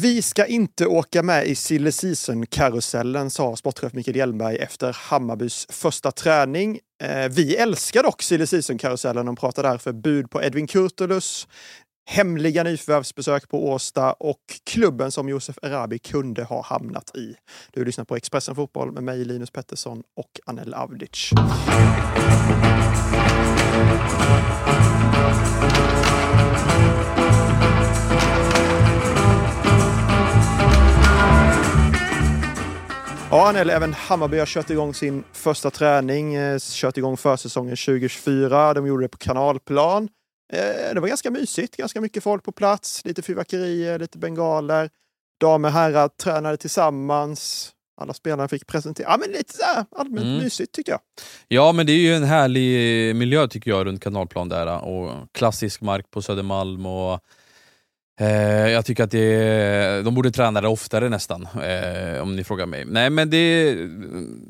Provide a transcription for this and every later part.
Vi ska inte åka med i silly season-karusellen, sa sportchef Mikael Hjelmberg efter Hammarbys första träning. Eh, vi älskar dock silly season-karusellen och pratar därför bud på Edvin Kurtulus, hemliga nyförvärvsbesök på Årsta och klubben som Josef Erabi kunde ha hamnat i. Du lyssnar på Expressen Fotboll med mig Linus Pettersson och Anel Avdic. Ja, Anel, även Hammarby har kört igång sin första träning, eh, kört igång försäsongen 2024. De gjorde det på kanalplan. Eh, det var ganska mysigt, ganska mycket folk på plats, lite fyrverkerier, lite bengaler. Damer och herrar tränade tillsammans. Alla spelarna fick presentera. Ja, men lite så här, allmänt mm. mysigt tyckte jag. Ja, men det är ju en härlig miljö tycker jag runt kanalplan där och klassisk mark på Södermalm och Eh, jag tycker att det, de borde träna det oftare nästan, eh, om ni frågar mig. Nej men det är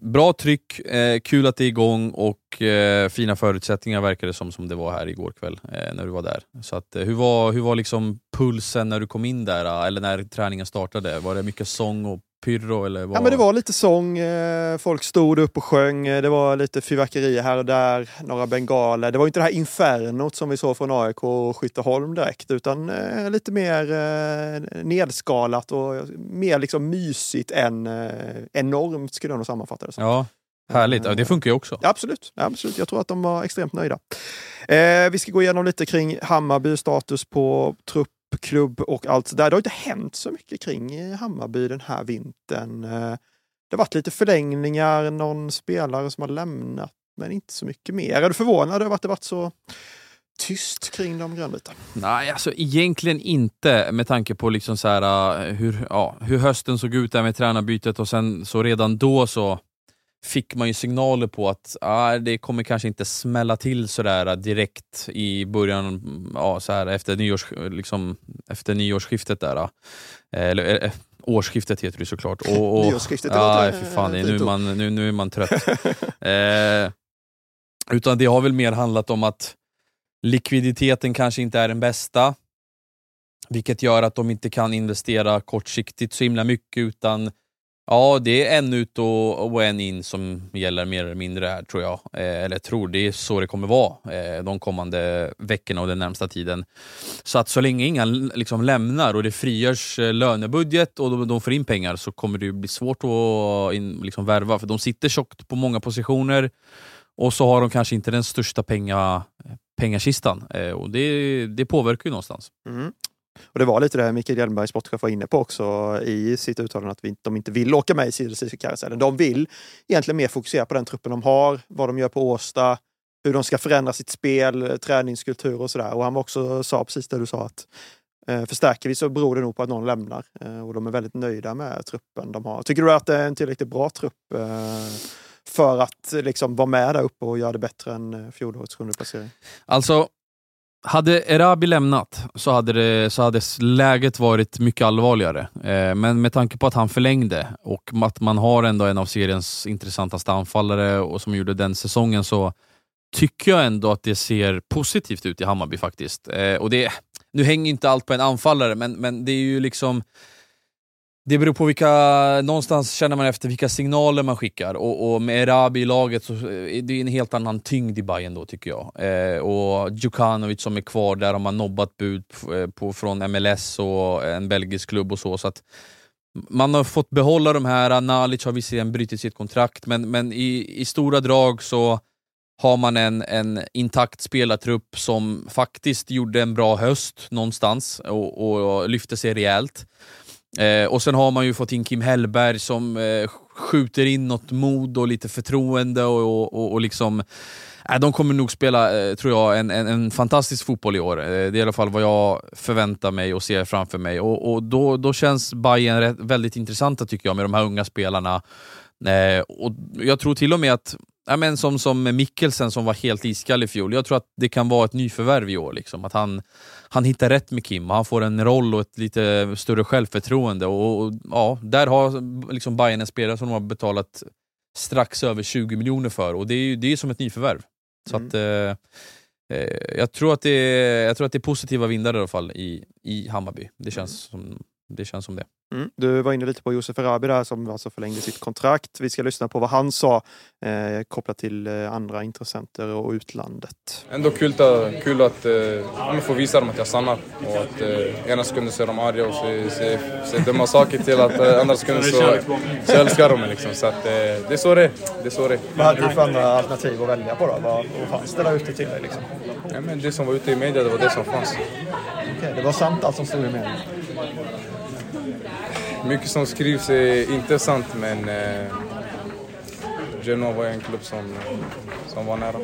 bra tryck, eh, kul att det är igång och eh, fina förutsättningar verkar det som, som det var här igår kväll eh, när du var där. Så att, eh, hur var, hur var liksom pulsen när du kom in där, eh, eller när träningen startade? Var det mycket sång och pyro? Eller vad? Ja, men det var lite sång, eh, folk stod upp och sjöng, eh, det var lite fyrverkerier här och där, några bengaler. Det var inte det här infernot som vi såg från AIK och Skytteholm direkt, utan eh, lite mer nedskalat och mer liksom mysigt än enormt skulle jag nog sammanfatta det som. Ja. Härligt, ja, det funkar ju också. Ja, absolut. Ja, absolut. Jag tror att de var extremt nöjda. Eh, vi ska gå igenom lite kring Hammarby status på trupp klubb och allt sådär. Det har inte hänt så mycket kring Hammarby den här vintern. Eh, det har varit lite förlängningar, någon spelare som har lämnat, men inte så mycket mer. Är du förvånad över att det varit så tyst kring de grönvita? Nej, alltså egentligen inte med tanke på liksom så här, eh, hur, ja, hur hösten såg ut där med tränarbytet och sen så redan då så fick man ju signaler på att ah, det kommer kanske inte smälla till sådär direkt i början, ah, så här, efter, nyårs, liksom, efter nyårsskiftet. Där, ah. eller, eh, årsskiftet heter det såklart. Och, och, Nyårsskiftet, ah, för fan, nu, är man, nu, nu är man trött. eh, utan det har väl mer handlat om att likviditeten kanske inte är den bästa. Vilket gör att de inte kan investera kortsiktigt så himla mycket utan Ja, det är en ut och, och en in som gäller mer eller mindre här tror jag. Eh, eller tror, det är så det kommer vara eh, de kommande veckorna och den närmsta tiden. Så att så länge inga liksom lämnar och det frigörs eh, lönebudget och de, de får in pengar så kommer det bli svårt att in, liksom värva, för de sitter tjockt på många positioner och så har de kanske inte den största penga, eh, pengakistan. Eh, och det, det påverkar ju någonstans. Mm. Och det var lite det Mikael Hjelmberg, sportchef, var inne på också i sitt uttalande att de inte vill åka med i karusellen. De vill egentligen mer fokusera på den truppen de har, vad de gör på Årsta, hur de ska förändra sitt spel, eh, träningskultur och sådär. Och han också sa precis det du sa att eh, förstärker vi så beror det nog på att någon lämnar. Eh, och de är väldigt nöjda med truppen de har. Tycker du att det är en tillräckligt bra trupp eh, för att liksom vara med där uppe och göra det bättre än eh, fjolårets sjunde placering? Alltså, hade Erabi lämnat så hade, det, så hade läget varit mycket allvarligare. Eh, men med tanke på att han förlängde och att man har ändå en av seriens intressantaste anfallare och som gjorde den säsongen så tycker jag ändå att det ser positivt ut i Hammarby faktiskt. Eh, och det, nu hänger inte allt på en anfallare, men, men det är ju liksom det beror på vilka, någonstans känner man efter vilka signaler man skickar och, och med Erabi i laget så eh, är det en helt annan tyngd i Bayern då tycker jag. Eh, och Djukanovic som är kvar, där har man nobbat bud på, eh, på, från MLS och en belgisk klubb och så. så att man har fått behålla de här, Nalic har visserligen brutit sitt kontrakt men, men i, i stora drag så har man en, en intakt spelartrupp som faktiskt gjorde en bra höst någonstans och, och lyfte sig rejält. Eh, och sen har man ju fått in Kim Hellberg som eh, skjuter in något mod och lite förtroende och, och, och liksom Eh, de kommer nog spela, eh, tror jag, en, en, en, fantastisk fotboll i år. Eh, det är i alla fall vad jag förväntar mig och ser framför mig. Och, och då, då känns Bayern väldigt intressanta tycker jag med de här unga spelarna. Eh, och Jag tror till och med att Ja, men som, som Mikkelsen som var helt iskall i fjol. Jag tror att det kan vara ett nyförvärv i år. Liksom. Att han, han hittar rätt med Kim han får en roll och ett lite större självförtroende. Och, och ja, där har liksom Bayern en spelare som de har betalat strax över 20 miljoner för och det är, det är som ett nyförvärv. Så mm. att, eh, eh, jag, tror att det är, jag tror att det är positiva vindar i alla fall i, i Hammarby. Det känns mm. som det känns som det. Mm. Du var inne lite på Josef Erabi där som alltså förlängde sitt kontrakt. Vi ska lyssna på vad han sa eh, kopplat till eh, andra intressenter och utlandet. Ändå kul, kul att eh, få visa dem att jag stannar och att eh, ena sekunden så är de arga och säger dumma saker till att eh, andra sekunden så, så älskar de mig. Liksom. Så att, eh, det är så det. Det är. Så det är. Vad hade du för andra alternativ att välja på då? Vad, vad fanns det där ute till dig? Liksom? Ja, men det som var ute i media, det var det som fanns. Okay, det var sant allt som stod i media? Mycket som skrivs är inte sant men eh, Genoa var en klubb som, som var nära.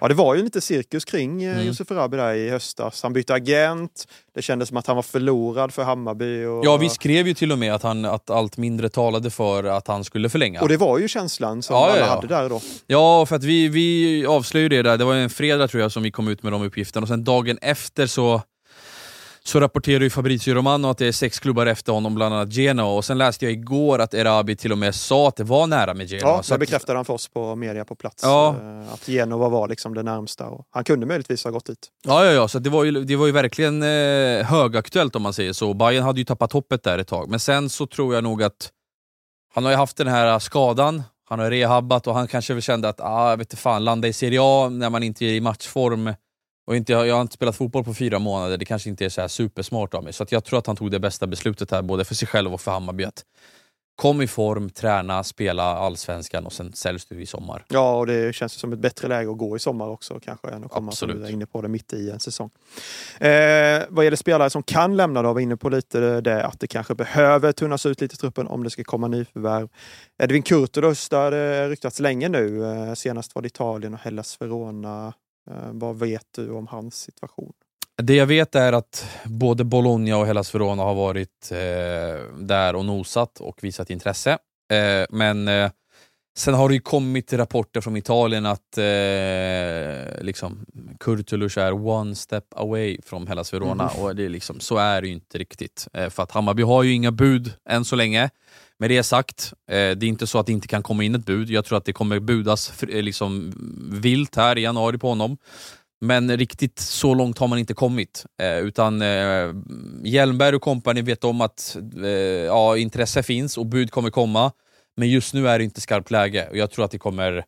Ja, det var ju lite cirkus kring eh, mm. Josef Arabi där i höstas. Han bytte agent, det kändes som att han var förlorad för Hammarby. Och... Ja, vi skrev ju till och med att, han, att allt mindre talade för att han skulle förlänga. Och det var ju känslan som ja, alla ja, ja. hade där då. Ja, för att vi, vi avslöjade det där, det var en fredag tror jag som vi kom ut med de uppgifterna och sen dagen efter så så rapporterar ju Fabrizio Romano att det är sex klubbar efter honom, bland annat Genoa. Och sen läste jag igår att Erabi till och med sa att det var nära med Genoa. Ja, det bekräftade han för oss på media på plats. Ja. Eh, att Genoa var liksom det närmsta. Och han kunde möjligtvis ha gått dit. Ja, ja, ja så det var ju, det var ju verkligen eh, högaktuellt om man säger så. Bayern hade ju tappat hoppet där ett tag. Men sen så tror jag nog att han har ju haft den här skadan, han har rehabbat och han kanske kände att ah, jag vet inte fan, landa i Serie A när man inte är i matchform och inte, jag har inte spelat fotboll på fyra månader, det kanske inte är så supersmart av mig. Så jag tror att han tog det bästa beslutet här, både för sig själv och för Hammarby. Att kom i form, träna, spela allsvenskan och sen säljs du i sommar. Ja, och det känns som ett bättre läge att gå i sommar också kanske än att komma Absolut. som du är inne på det mitt i en säsong. Eh, vad gäller spelare som kan lämna då, var inne på lite det att det kanske behöver tunnas ut lite i truppen om det ska komma nyförvärv. Edvin Kurtulus, det har det ryktats länge nu. Eh, senast var det Italien och Hellas Verona. Eh, vad vet du om hans situation? Det jag vet är att både Bologna och Hellas Verona har varit eh, där och nosat och visat intresse. Eh, men eh, sen har det ju kommit rapporter från Italien att eh, liksom, Kurtulus är one step away från Hellas Verona mm. och det är liksom, så är det ju inte riktigt. Eh, för att Hammarby har ju inga bud än så länge. Med det sagt, eh, det är inte så att det inte kan komma in ett bud. Jag tror att det kommer budas eh, liksom vilt här i januari på honom. Men riktigt så långt har man inte kommit. Eh, utan eh, Hjelmberg och kompani vet om att eh, ja, intresse finns och bud kommer komma. Men just nu är det inte skarpt läge och jag tror att det kommer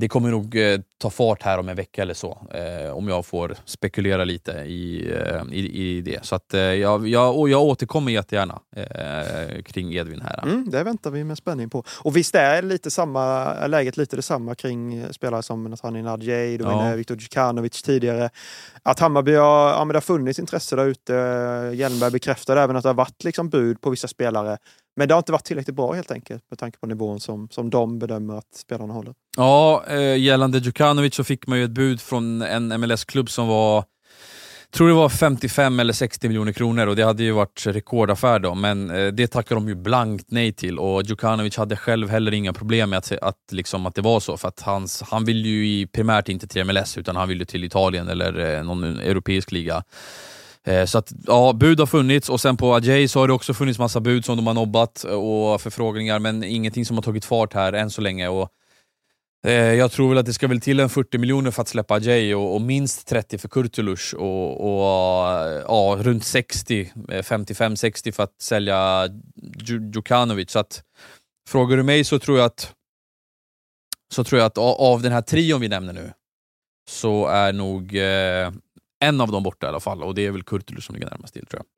det kommer nog eh, ta fart här om en vecka eller så, eh, om jag får spekulera lite i, eh, i, i, det. Så att, jag, jag, och jag återkommer jättegärna kring Edvin här. Mm, det väntar vi med spänning på. Och visst är lite samma, läget lite detsamma kring spelare som Nathaniel Nadjej, du ja. Viktor Djukanovic tidigare. Att Hammarby har, ja, men det har funnits intresse där ute. Hjelmberg bekräftade även att det har varit liksom bud på vissa spelare. Men det har inte varit tillräckligt bra helt enkelt med tanke på nivån som, som de bedömer att spelarna håller. Ja, Eh, gällande Djukanovic så fick man ju ett bud från en MLS-klubb som var tror det var 55 eller 60 miljoner kronor och det hade ju varit rekordaffär då, men eh, det tackade de ju blankt nej till och Djukanovic hade själv heller inga problem med att, att, liksom, att det var så, för att hans, han vill ju i, primärt inte till MLS utan han vill ju till Italien eller eh, någon europeisk liga. Eh, så att, ja, bud har funnits och sen på Ajay så har det också funnits massa bud som de har nobbat eh, och förfrågningar, men ingenting som har tagit fart här än så länge. Och, eh, Eh, jag tror väl att det ska väl till en 40 miljoner för att släppa Jay och, och, minst 30 för Kurtulus och, och eh, ja, runt 60, 55-60 eh, för att sälja Djukanovic. Så att, frågar du mig så tror jag att så tror jag att av den här trion vi nämner nu så är nog eh, en av dem borta i alla fall och det är väl Kurtulus som ligger närmast till tror jag.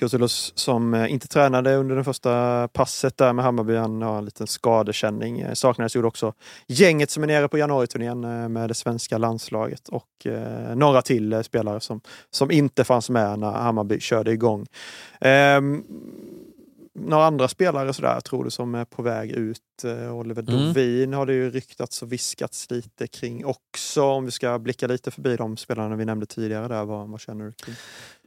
Kurtulus som eh, inte tränade under det första passet där med Hammarby. Han har en liten skadekänning. Eh, saknades gjorde också gänget som är nere på januariturnén eh, med det svenska landslaget och några till spelare som, som inte fanns med när Hammarby körde igång. Ehm, några andra spelare sådär tror du som är på väg ut? Oliver mm. Dovin har det ju ryktats och viskats lite kring också. Om vi ska blicka lite förbi de spelarna vi nämnde tidigare där, vad, vad känner du kring?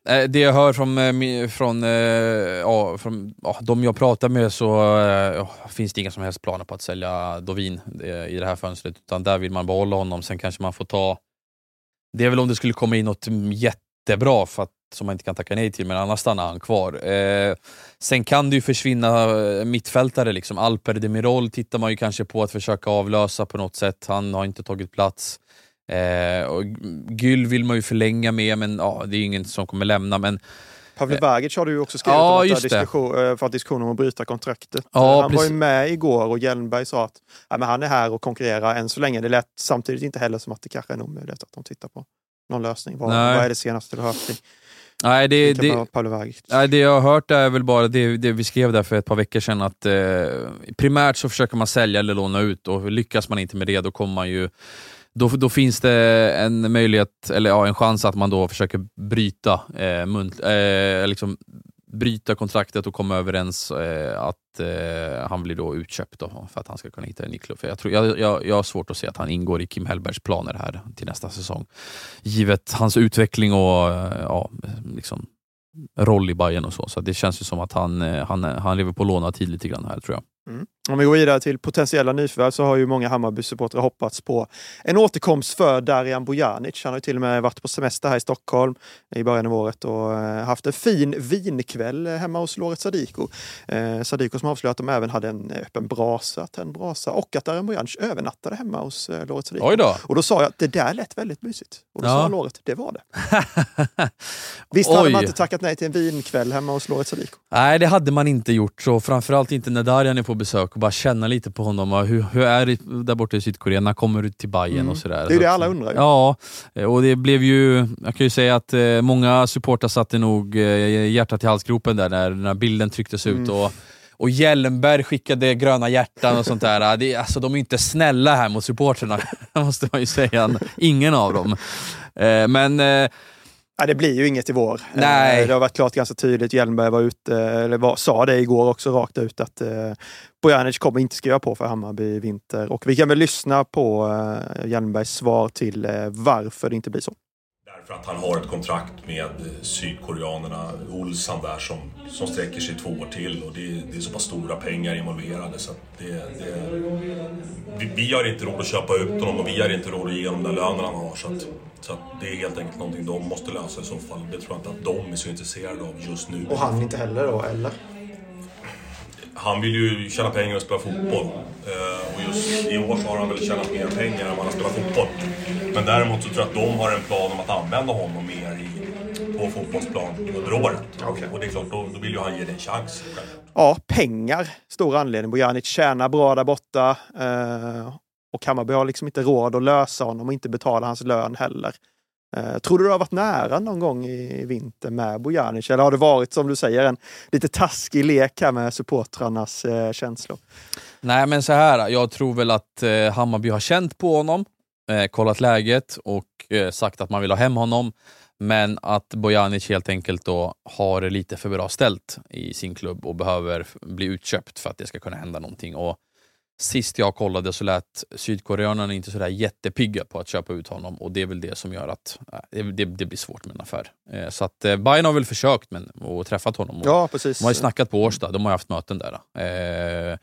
Eh, det jag hör från, eh, från, eh, ja, från ja, de jag pratar med så ja, finns det inga som helst planer på att sälja Dovin i det här fönstret. Utan där vill man behålla honom. Sen kanske man får ta... Det är väl om det skulle komma in något jättebra för att, som man inte kan tacka nej till, men annars stannar han kvar. Eh, sen kan det ju försvinna mittfältare. Liksom. Alper Demirol tittar man ju kanske på att försöka avlösa på något sätt. Han har inte tagit plats. Eh, och Gyll vill man ju förlänga med, men ja, det är ingen som kommer lämna. Men Pavle Vagic har du ju också skrivit Ja, om att diskussion, eh, för att diskussion om att bryta kontraktet. Ja, han var precis. ju med igår och Hjelmberg sa att ja, men han är här och konkurrerar än så länge. Det lät samtidigt inte heller som att det kanske är en omöjlighet att de tittar på någon lösning. Vad, vad är det senaste du har hört nej, det, det? Nej, det jag har hört är väl bara det, det vi skrev där för ett par veckor sedan att eh, primärt så försöker man sälja eller låna ut och lyckas man inte med det då kommer man ju då, då finns det en möjlighet, eller ja, en chans att man då försöker bryta, eh, munt, eh, liksom bryta kontraktet och komma överens eh, att eh, han blir då utköpt då, för att han ska kunna hitta en ny klubb. För jag, tror, jag, jag, jag har svårt att se att han ingår i Kim Hellbergs planer här till nästa säsong. Givet hans utveckling och eh, ja, liksom, roll i Bayern och så. Så det känns ju som att han, eh, han, han lever på lånad tid lite grann här tror jag. Mm. Om vi går vidare till potentiella nyförvärv så har ju många Hammarby-supportrar hoppats på en återkomst för Darijan Bojanic. Han har ju till och med varit på semester här i Stockholm i början av året och eh, haft en fin vinkväll hemma hos Loret Sadiko. Eh, Sadiko som avslöjat att de även hade en öppen brasa, tänd brasa och att Darijan Bojanic övernattade hemma hos eh, Loret Sadiko. Oj då! Och då sa jag att det där lät väldigt mysigt. Och då Ja. sa Loret, det var det. Visst hade Oj. man inte tackat nej till en vinkväll hemma hos Loret Sadiko? Nej, det hade man inte gjort. Så framförallt inte när Darjan är på besök och bara känna lite på honom. Och Hur, hur är det där borta i Sydkorea? När kommer du till Bayern Mm. och sådär? Det är det alla undrar ju. Ja, och det blev ju... Jag kan ju säga att eh, många supportrar satte nog eh, hjärtat i halsgropen där när, när bilden trycktes ut. Mm. Och, och Hjelmberg skickade gröna hjärtan och sånt där. Det, alltså, de är inte snälla här mot supportrarna, måste man ju säga. Ingen av dem. Eh, men Nej, det blir ju inget i vår. Nej. Eh, Det har varit klart ganska tydligt. Hjelmberg var ute, eller var, sa det igår också rakt ut att eh, Bojanic kommer inte skriva på för Hammarby i vinter. Och vi kan väl lyssna på eh, Hjelmbergs svar till eh, varför det inte blir så. För att han har ett kontrakt med sydkoreanerna, Olsan där, som, som sträcker sig två år till. Och det, det är så pass stora pengar involverade så att det, det, vi, vi har inte råd att köpa ut honom och vi har inte råd att ge honom den lönen han har. Så, att, så att det är helt enkelt någonting de måste lösa i så fall. Det tror jag inte att de är så intresserade av just nu. Och han inte heller då, eller? Han vill ju tjäna pengar och spela fotboll. Eh, och just i år så har han väl tjänat mer pengar än vad han spelat fotboll. Men däremot så tror jag att de har en plan om att använda honom mer i, på fotbollsplan under året. Okej. Och det är klart, då, då vill ju han ge det en chans. Ja, pengar. Stor anledning. Bojanic tjänar bra där borta. Eh, och Hammarby har liksom inte råd att lösa honom och inte betala hans lön heller. Eh, tror du du har varit nära någon gång i vinter med Bojanic? Eller har det varit, som du säger, en lite taskig lek här med supportrarnas eh, känslor? Nej men så här, jag tror väl att eh, Hammarby har känt på honom, eh, kollat läget och eh, sagt att man vill ha hem honom. Men att Bojanic helt enkelt då har det lite för bra ställt i sin klubb och behöver bli utköpt för att det ska kunna hända någonting. Och Sist jag kollade så lät sydkoreanerna inte sådär jättepigga på att köpa ut honom och det är väl det som gör att eh, det, det, det blir svårt med en affär. Eh, så att eh, Bayern har väl försökt men, och träffat honom. Och, Ja, precis. de har ju snackat på Årsta, de har haft möten där. Eh,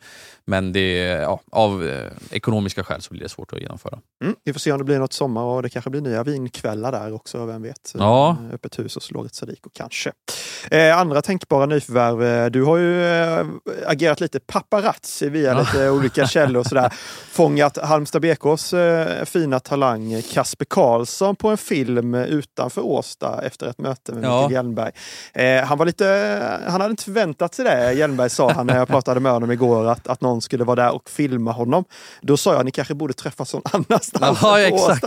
men det, ja, av ekonomiska skäl så blir det svårt att genomföra. Mm, vi får se om det blir något sommar och det kanske blir nya vinkvällar där också, vem vet? Ja. Öppet hus hos Loret Sadiko kanske. Eh, andra tänkbara nyförvärv. eh, Du har ju eh, agerat lite paparazzi via Ja. lite olika källor och sådär. Fångat Halmstad BKs eh, fina talang Kasper Karlsson på en film utanför Årsta efter ett möte med Ja. Mikael Hjelmberg. Eh, han var lite, han hade inte förväntat sig det. Hjelmberg sa han när jag pratade med honom igår att, att någon skulle vara där och filma honom. Då sa jag ni kanske borde träffas någon annanstans Årsta exakt.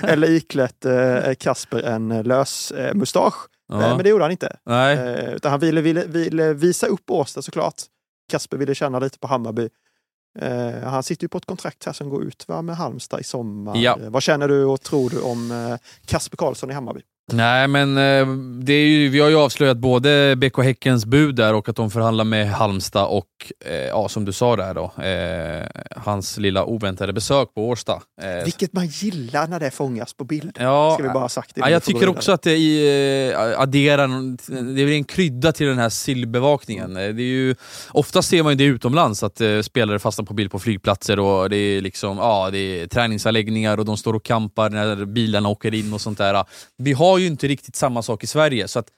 då. Eller iklätt Kasper en lös mustasch. Eh, Ja. Men det gjorde han inte. Nej. Eh, utan han ville, ville, ville visa upp Årsta såklart. Kasper ville känna lite på Hammarby. Eh, han sitter ju på ett kontrakt här som går ut va, med Halmstad i sommar. Ja. Vad känner du och tror du om Kasper Karlsson i Hammarby? Nej, men eh, det är ju, vi har ju avslöjat både BK Häckens bud där och att de förhandlar med Halmstad och, eh, ja, som du sa där då, eh, hans lilla oväntade besök på Årsta. Eh, Vilket man gillar när det fångas på bild. ja, Ska vi bara ha sagt det. Ja, jag tycker också att det eh, adderar, det är en krydda till den här sillbevakningen. Eh, Det är ju, ofta ser man ju det utomlands, att eh, spelare fastnar på bild på flygplatser och det är liksom, ja, det är träningsanläggningar och de står och kampar när bilarna åker in och sånt där. Vi har ju inte riktigt samma sak i Sverige, så att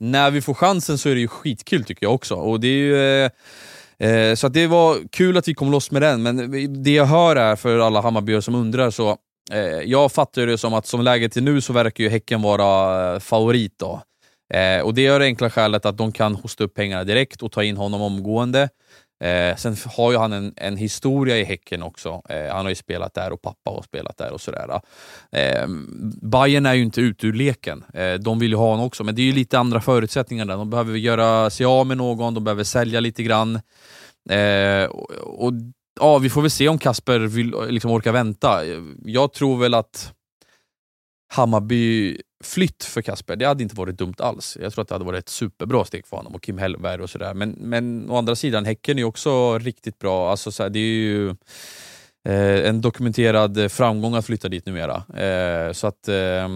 när vi får chansen så är det ju skitkul tycker jag också. Och det är ju, eh, eh, så att det var kul att vi kom loss med den, men det jag hör är, för alla Hammarbyare som undrar, så Eh, jag fattar det som att som läget är nu så verkar ju Häcken vara eh, favorit. Då. Eh, och Det är det enkla skälet att de kan hosta upp pengarna direkt och ta in honom omgående. Eh, sen har ju han en, en historia i Häcken också. Eh, han har ju spelat där och pappa har spelat där och sådär. Eh, Bayern är ju inte ute ur leken. Eh, de vill ju ha honom också, men det är ju lite andra förutsättningar där. De behöver göra sig av med någon, de behöver sälja lite grann. Eh, och, och ja, vi får väl se om Kasper vill liksom orkar vänta. Jag tror väl att Hammarby flytt för Kasper, det hade inte varit dumt alls. Jag tror att det hade varit ett superbra steg för honom och Kim Hellberg och sådär. Men, men å andra sidan, Häcken är också riktigt bra. Alltså, så här, det är ju Eh, en dokumenterad framgång att flytta dit numera. Eh, så att, eh,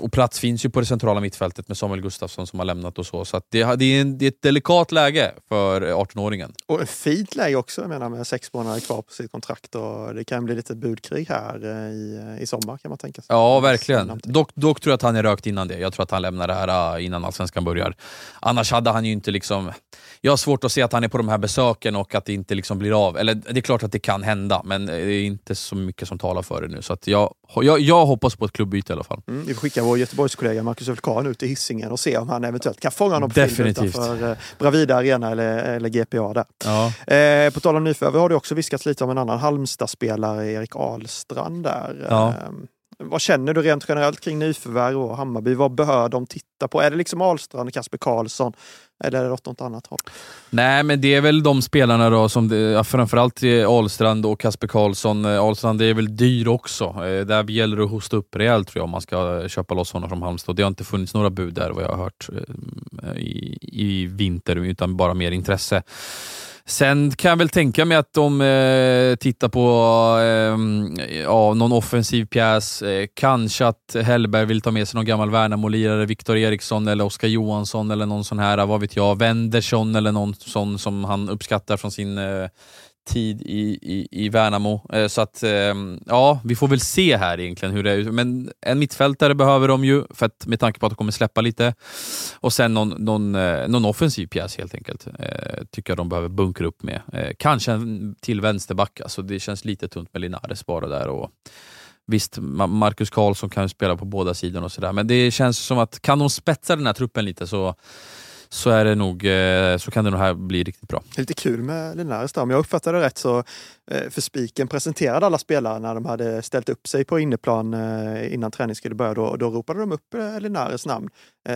och plats finns ju på det centrala mittfältet med Samuel Gustafsson som har lämnat och så. Så att det, det, är en, det är ett delikat läge för 18-åringen. Och ett fint läge också, jag menar med sex månader kvar på sitt kontrakt och det kan bli lite budkrig här eh, i, i sommar kan man tänka sig. Ja, verkligen. Dock, dock tror jag att han är rökt innan det. Jag tror att han lämnar det här eh, innan Allsvenskan börjar. Annars hade han ju inte liksom... Jag har svårt att se att han är på de här besöken och att det inte liksom blir av. Eller det är klart att det kan hända, men det är inte så mycket som talar för det nu. Så att jag, jag, jag hoppas på ett klubbyte i alla fall. Mm, vi skicka vår Göteborgskollega Marcus Vulkan ut i Hisingen och se om han eventuellt kan fånga honom på film Definitivt. utanför eh, Bravida Arena eller, eller GPA där. Ja. Eh, på tal om nyförvärv har det också viskats lite om en annan Halmstad-spelare, Erik Ahlstrand där. Ja. Eh, vad känner du rent generellt kring nyförvärv och Hammarby? Vad bör de titta på? Är det liksom Ahlstrand och Kasper Karlsson? Eller är det åt något annat håll? Nej, men det är väl de spelarna då som, det, ja, framförallt Ahlstrand och Kasper Karlsson. Eh, Ahlstrand är väl dyr också. Eh, där gäller det att hosta upp rejält tror jag om man ska köpa loss honom från Halmstad. Det har inte funnits några bud där vad jag har hört eh, i, i vinter, utan bara mer intresse. Sen kan jag väl tänka mig att de eh, tittar på eh, ja, någon offensiv pjäs. Eh, kanske att Hellberg vill ta med sig någon gammal Värnamo-lirare, Viktor Eriksson eller Oskar Johansson eller någon sån här, vad vet jag, Wendersson eller någon sån som han uppskattar från sin eh, tid i, i, i Värnamo. Eh, så att, ehm, ja, vi får väl se här egentligen hur det är. Men en mittfältare behöver de ju, för att, med tanke på att de kommer släppa lite. Och sen någon, någon, eh, någon offensiv pjäs helt enkelt. Eh, tycker jag de behöver bunkra upp med. Kanske en till vänsterback. Alltså, det känns lite tunt med Linares bara där. Och, Visst, Marcus Karlsson kan ju spela på båda sidorna och sådär, men det känns som att kan de spetsa den här truppen lite så, så, är det nog, eh, så kan det nog här bli riktigt bra. Lite kul med Linares där. Om jag uppfattade det rätt så eh, för Spiken presenterade alla spelare när de hade ställt upp sig på inneplan eh, innan träning skulle börja. Då, då ropade de upp Linares namn.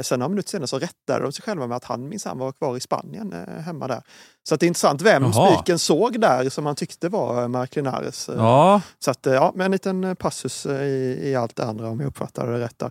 Sen några minuter senare så rättade de sig själva med att han minsann var kvar i Spanien hemma där. Så det är intressant vem Jaha. Spiken såg där som han tyckte var Mark Linares. Ja, Så att, ja, med en liten passus i, i allt det andra om jag uppfattade det rätt. Där.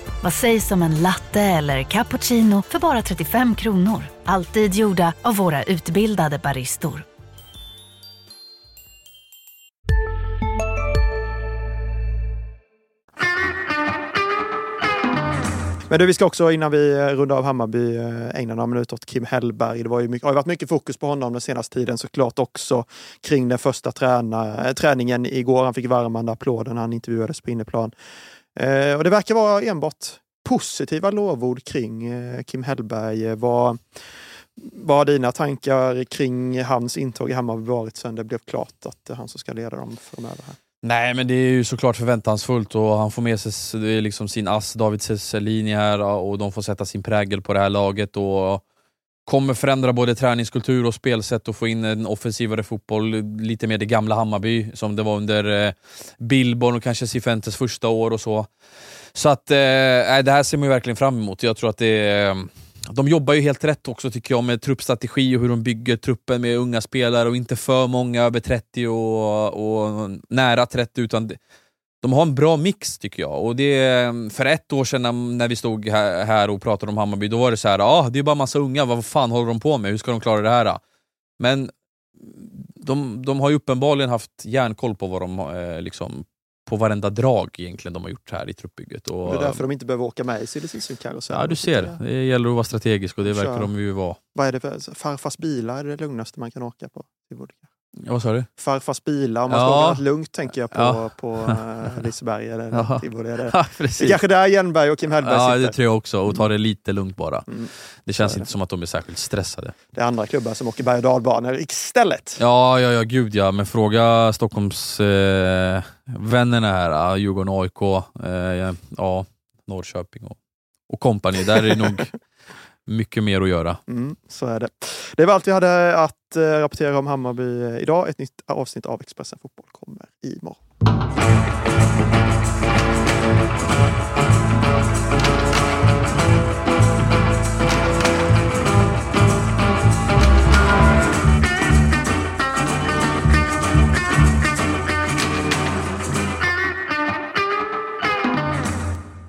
Vad sägs om en latte eller cappuccino för bara 35 kronor? Alltid gjorda av våra utbildade baristor. Men du, vi ska också innan vi eh, rundar av Hammarby eh, ägna några minuter åt Kim Hellberg. Det var ju mycket, har ju varit mycket fokus på honom den senaste tiden såklart också kring den första träna, eh, träningen igår. Han fick värmande applåder när han intervjuades på inneplan. Eh, och det verkar vara enbart positiva lovord kring eh, Kim Hellberg. Eh, vad, vad har dina tankar kring hans intåg i Hammarby varit sen det blev klart att det är han som ska leda dem framöver? Här? Nej men det är ju såklart förväntansfullt och han får med sig liksom sin ass David Selin här och de får sätta sin prägel på det här laget och kommer förändra både träningskultur och spelsätt och få in en offensivare fotboll, lite mer det gamla Hammarby som det var under eh, Billborn och kanske Cifuentes första år och så. Så att eh, det här ser man ju verkligen fram emot. Jag tror att det eh, de jobbar ju helt rätt också tycker jag med truppstrategi och hur de bygger truppen med unga spelare och inte för många över 30 och, och nära 30 utan de har en bra mix tycker jag. Och det, för ett år sedan när vi stod här och pratade om Hammarby, då var det så här, ah, det är bara massa unga, vad fan håller de på med? Hur ska de klara det här? Men de, de har ju uppenbarligen haft järnkoll på vad de eh, liksom, på varenda drag egentligen de har gjort här i truppbygget. Och, det är därför de inte behöver åka med i silly karusell Ja, du ser. Det gäller att vara strategisk och det verkar de ju vara. Vad är det för, farfars bilar är det lugnaste man kan åka på? Ja, vad sa du? Farfars bilar, om man ska åka något lugnt tänker jag på, ja. på uh, Liseberg eller ja. Tivoli. Det. Ja, det är kanske där Jernberg och Kim Hellberg ja, sitter. det tror jag också. Och ta det lite lugnt bara. Mm. Det känns inte som att de är särskilt stressade. Det är andra klubbar som åker berg och dalbanor istället. Ja, ja, ja, gud ja. Men fråga Stockholmsvännerna eh, här, Djurgården, AIK, eh, ja, Norrköping och, och kompani. Där är det nog mycket mer att göra. Mm, så är det. Det var allt vi hade att eh, rapportera om Hammarby eh, idag. Ett nytt avsnitt av Expressen Fotboll kommer imorgon.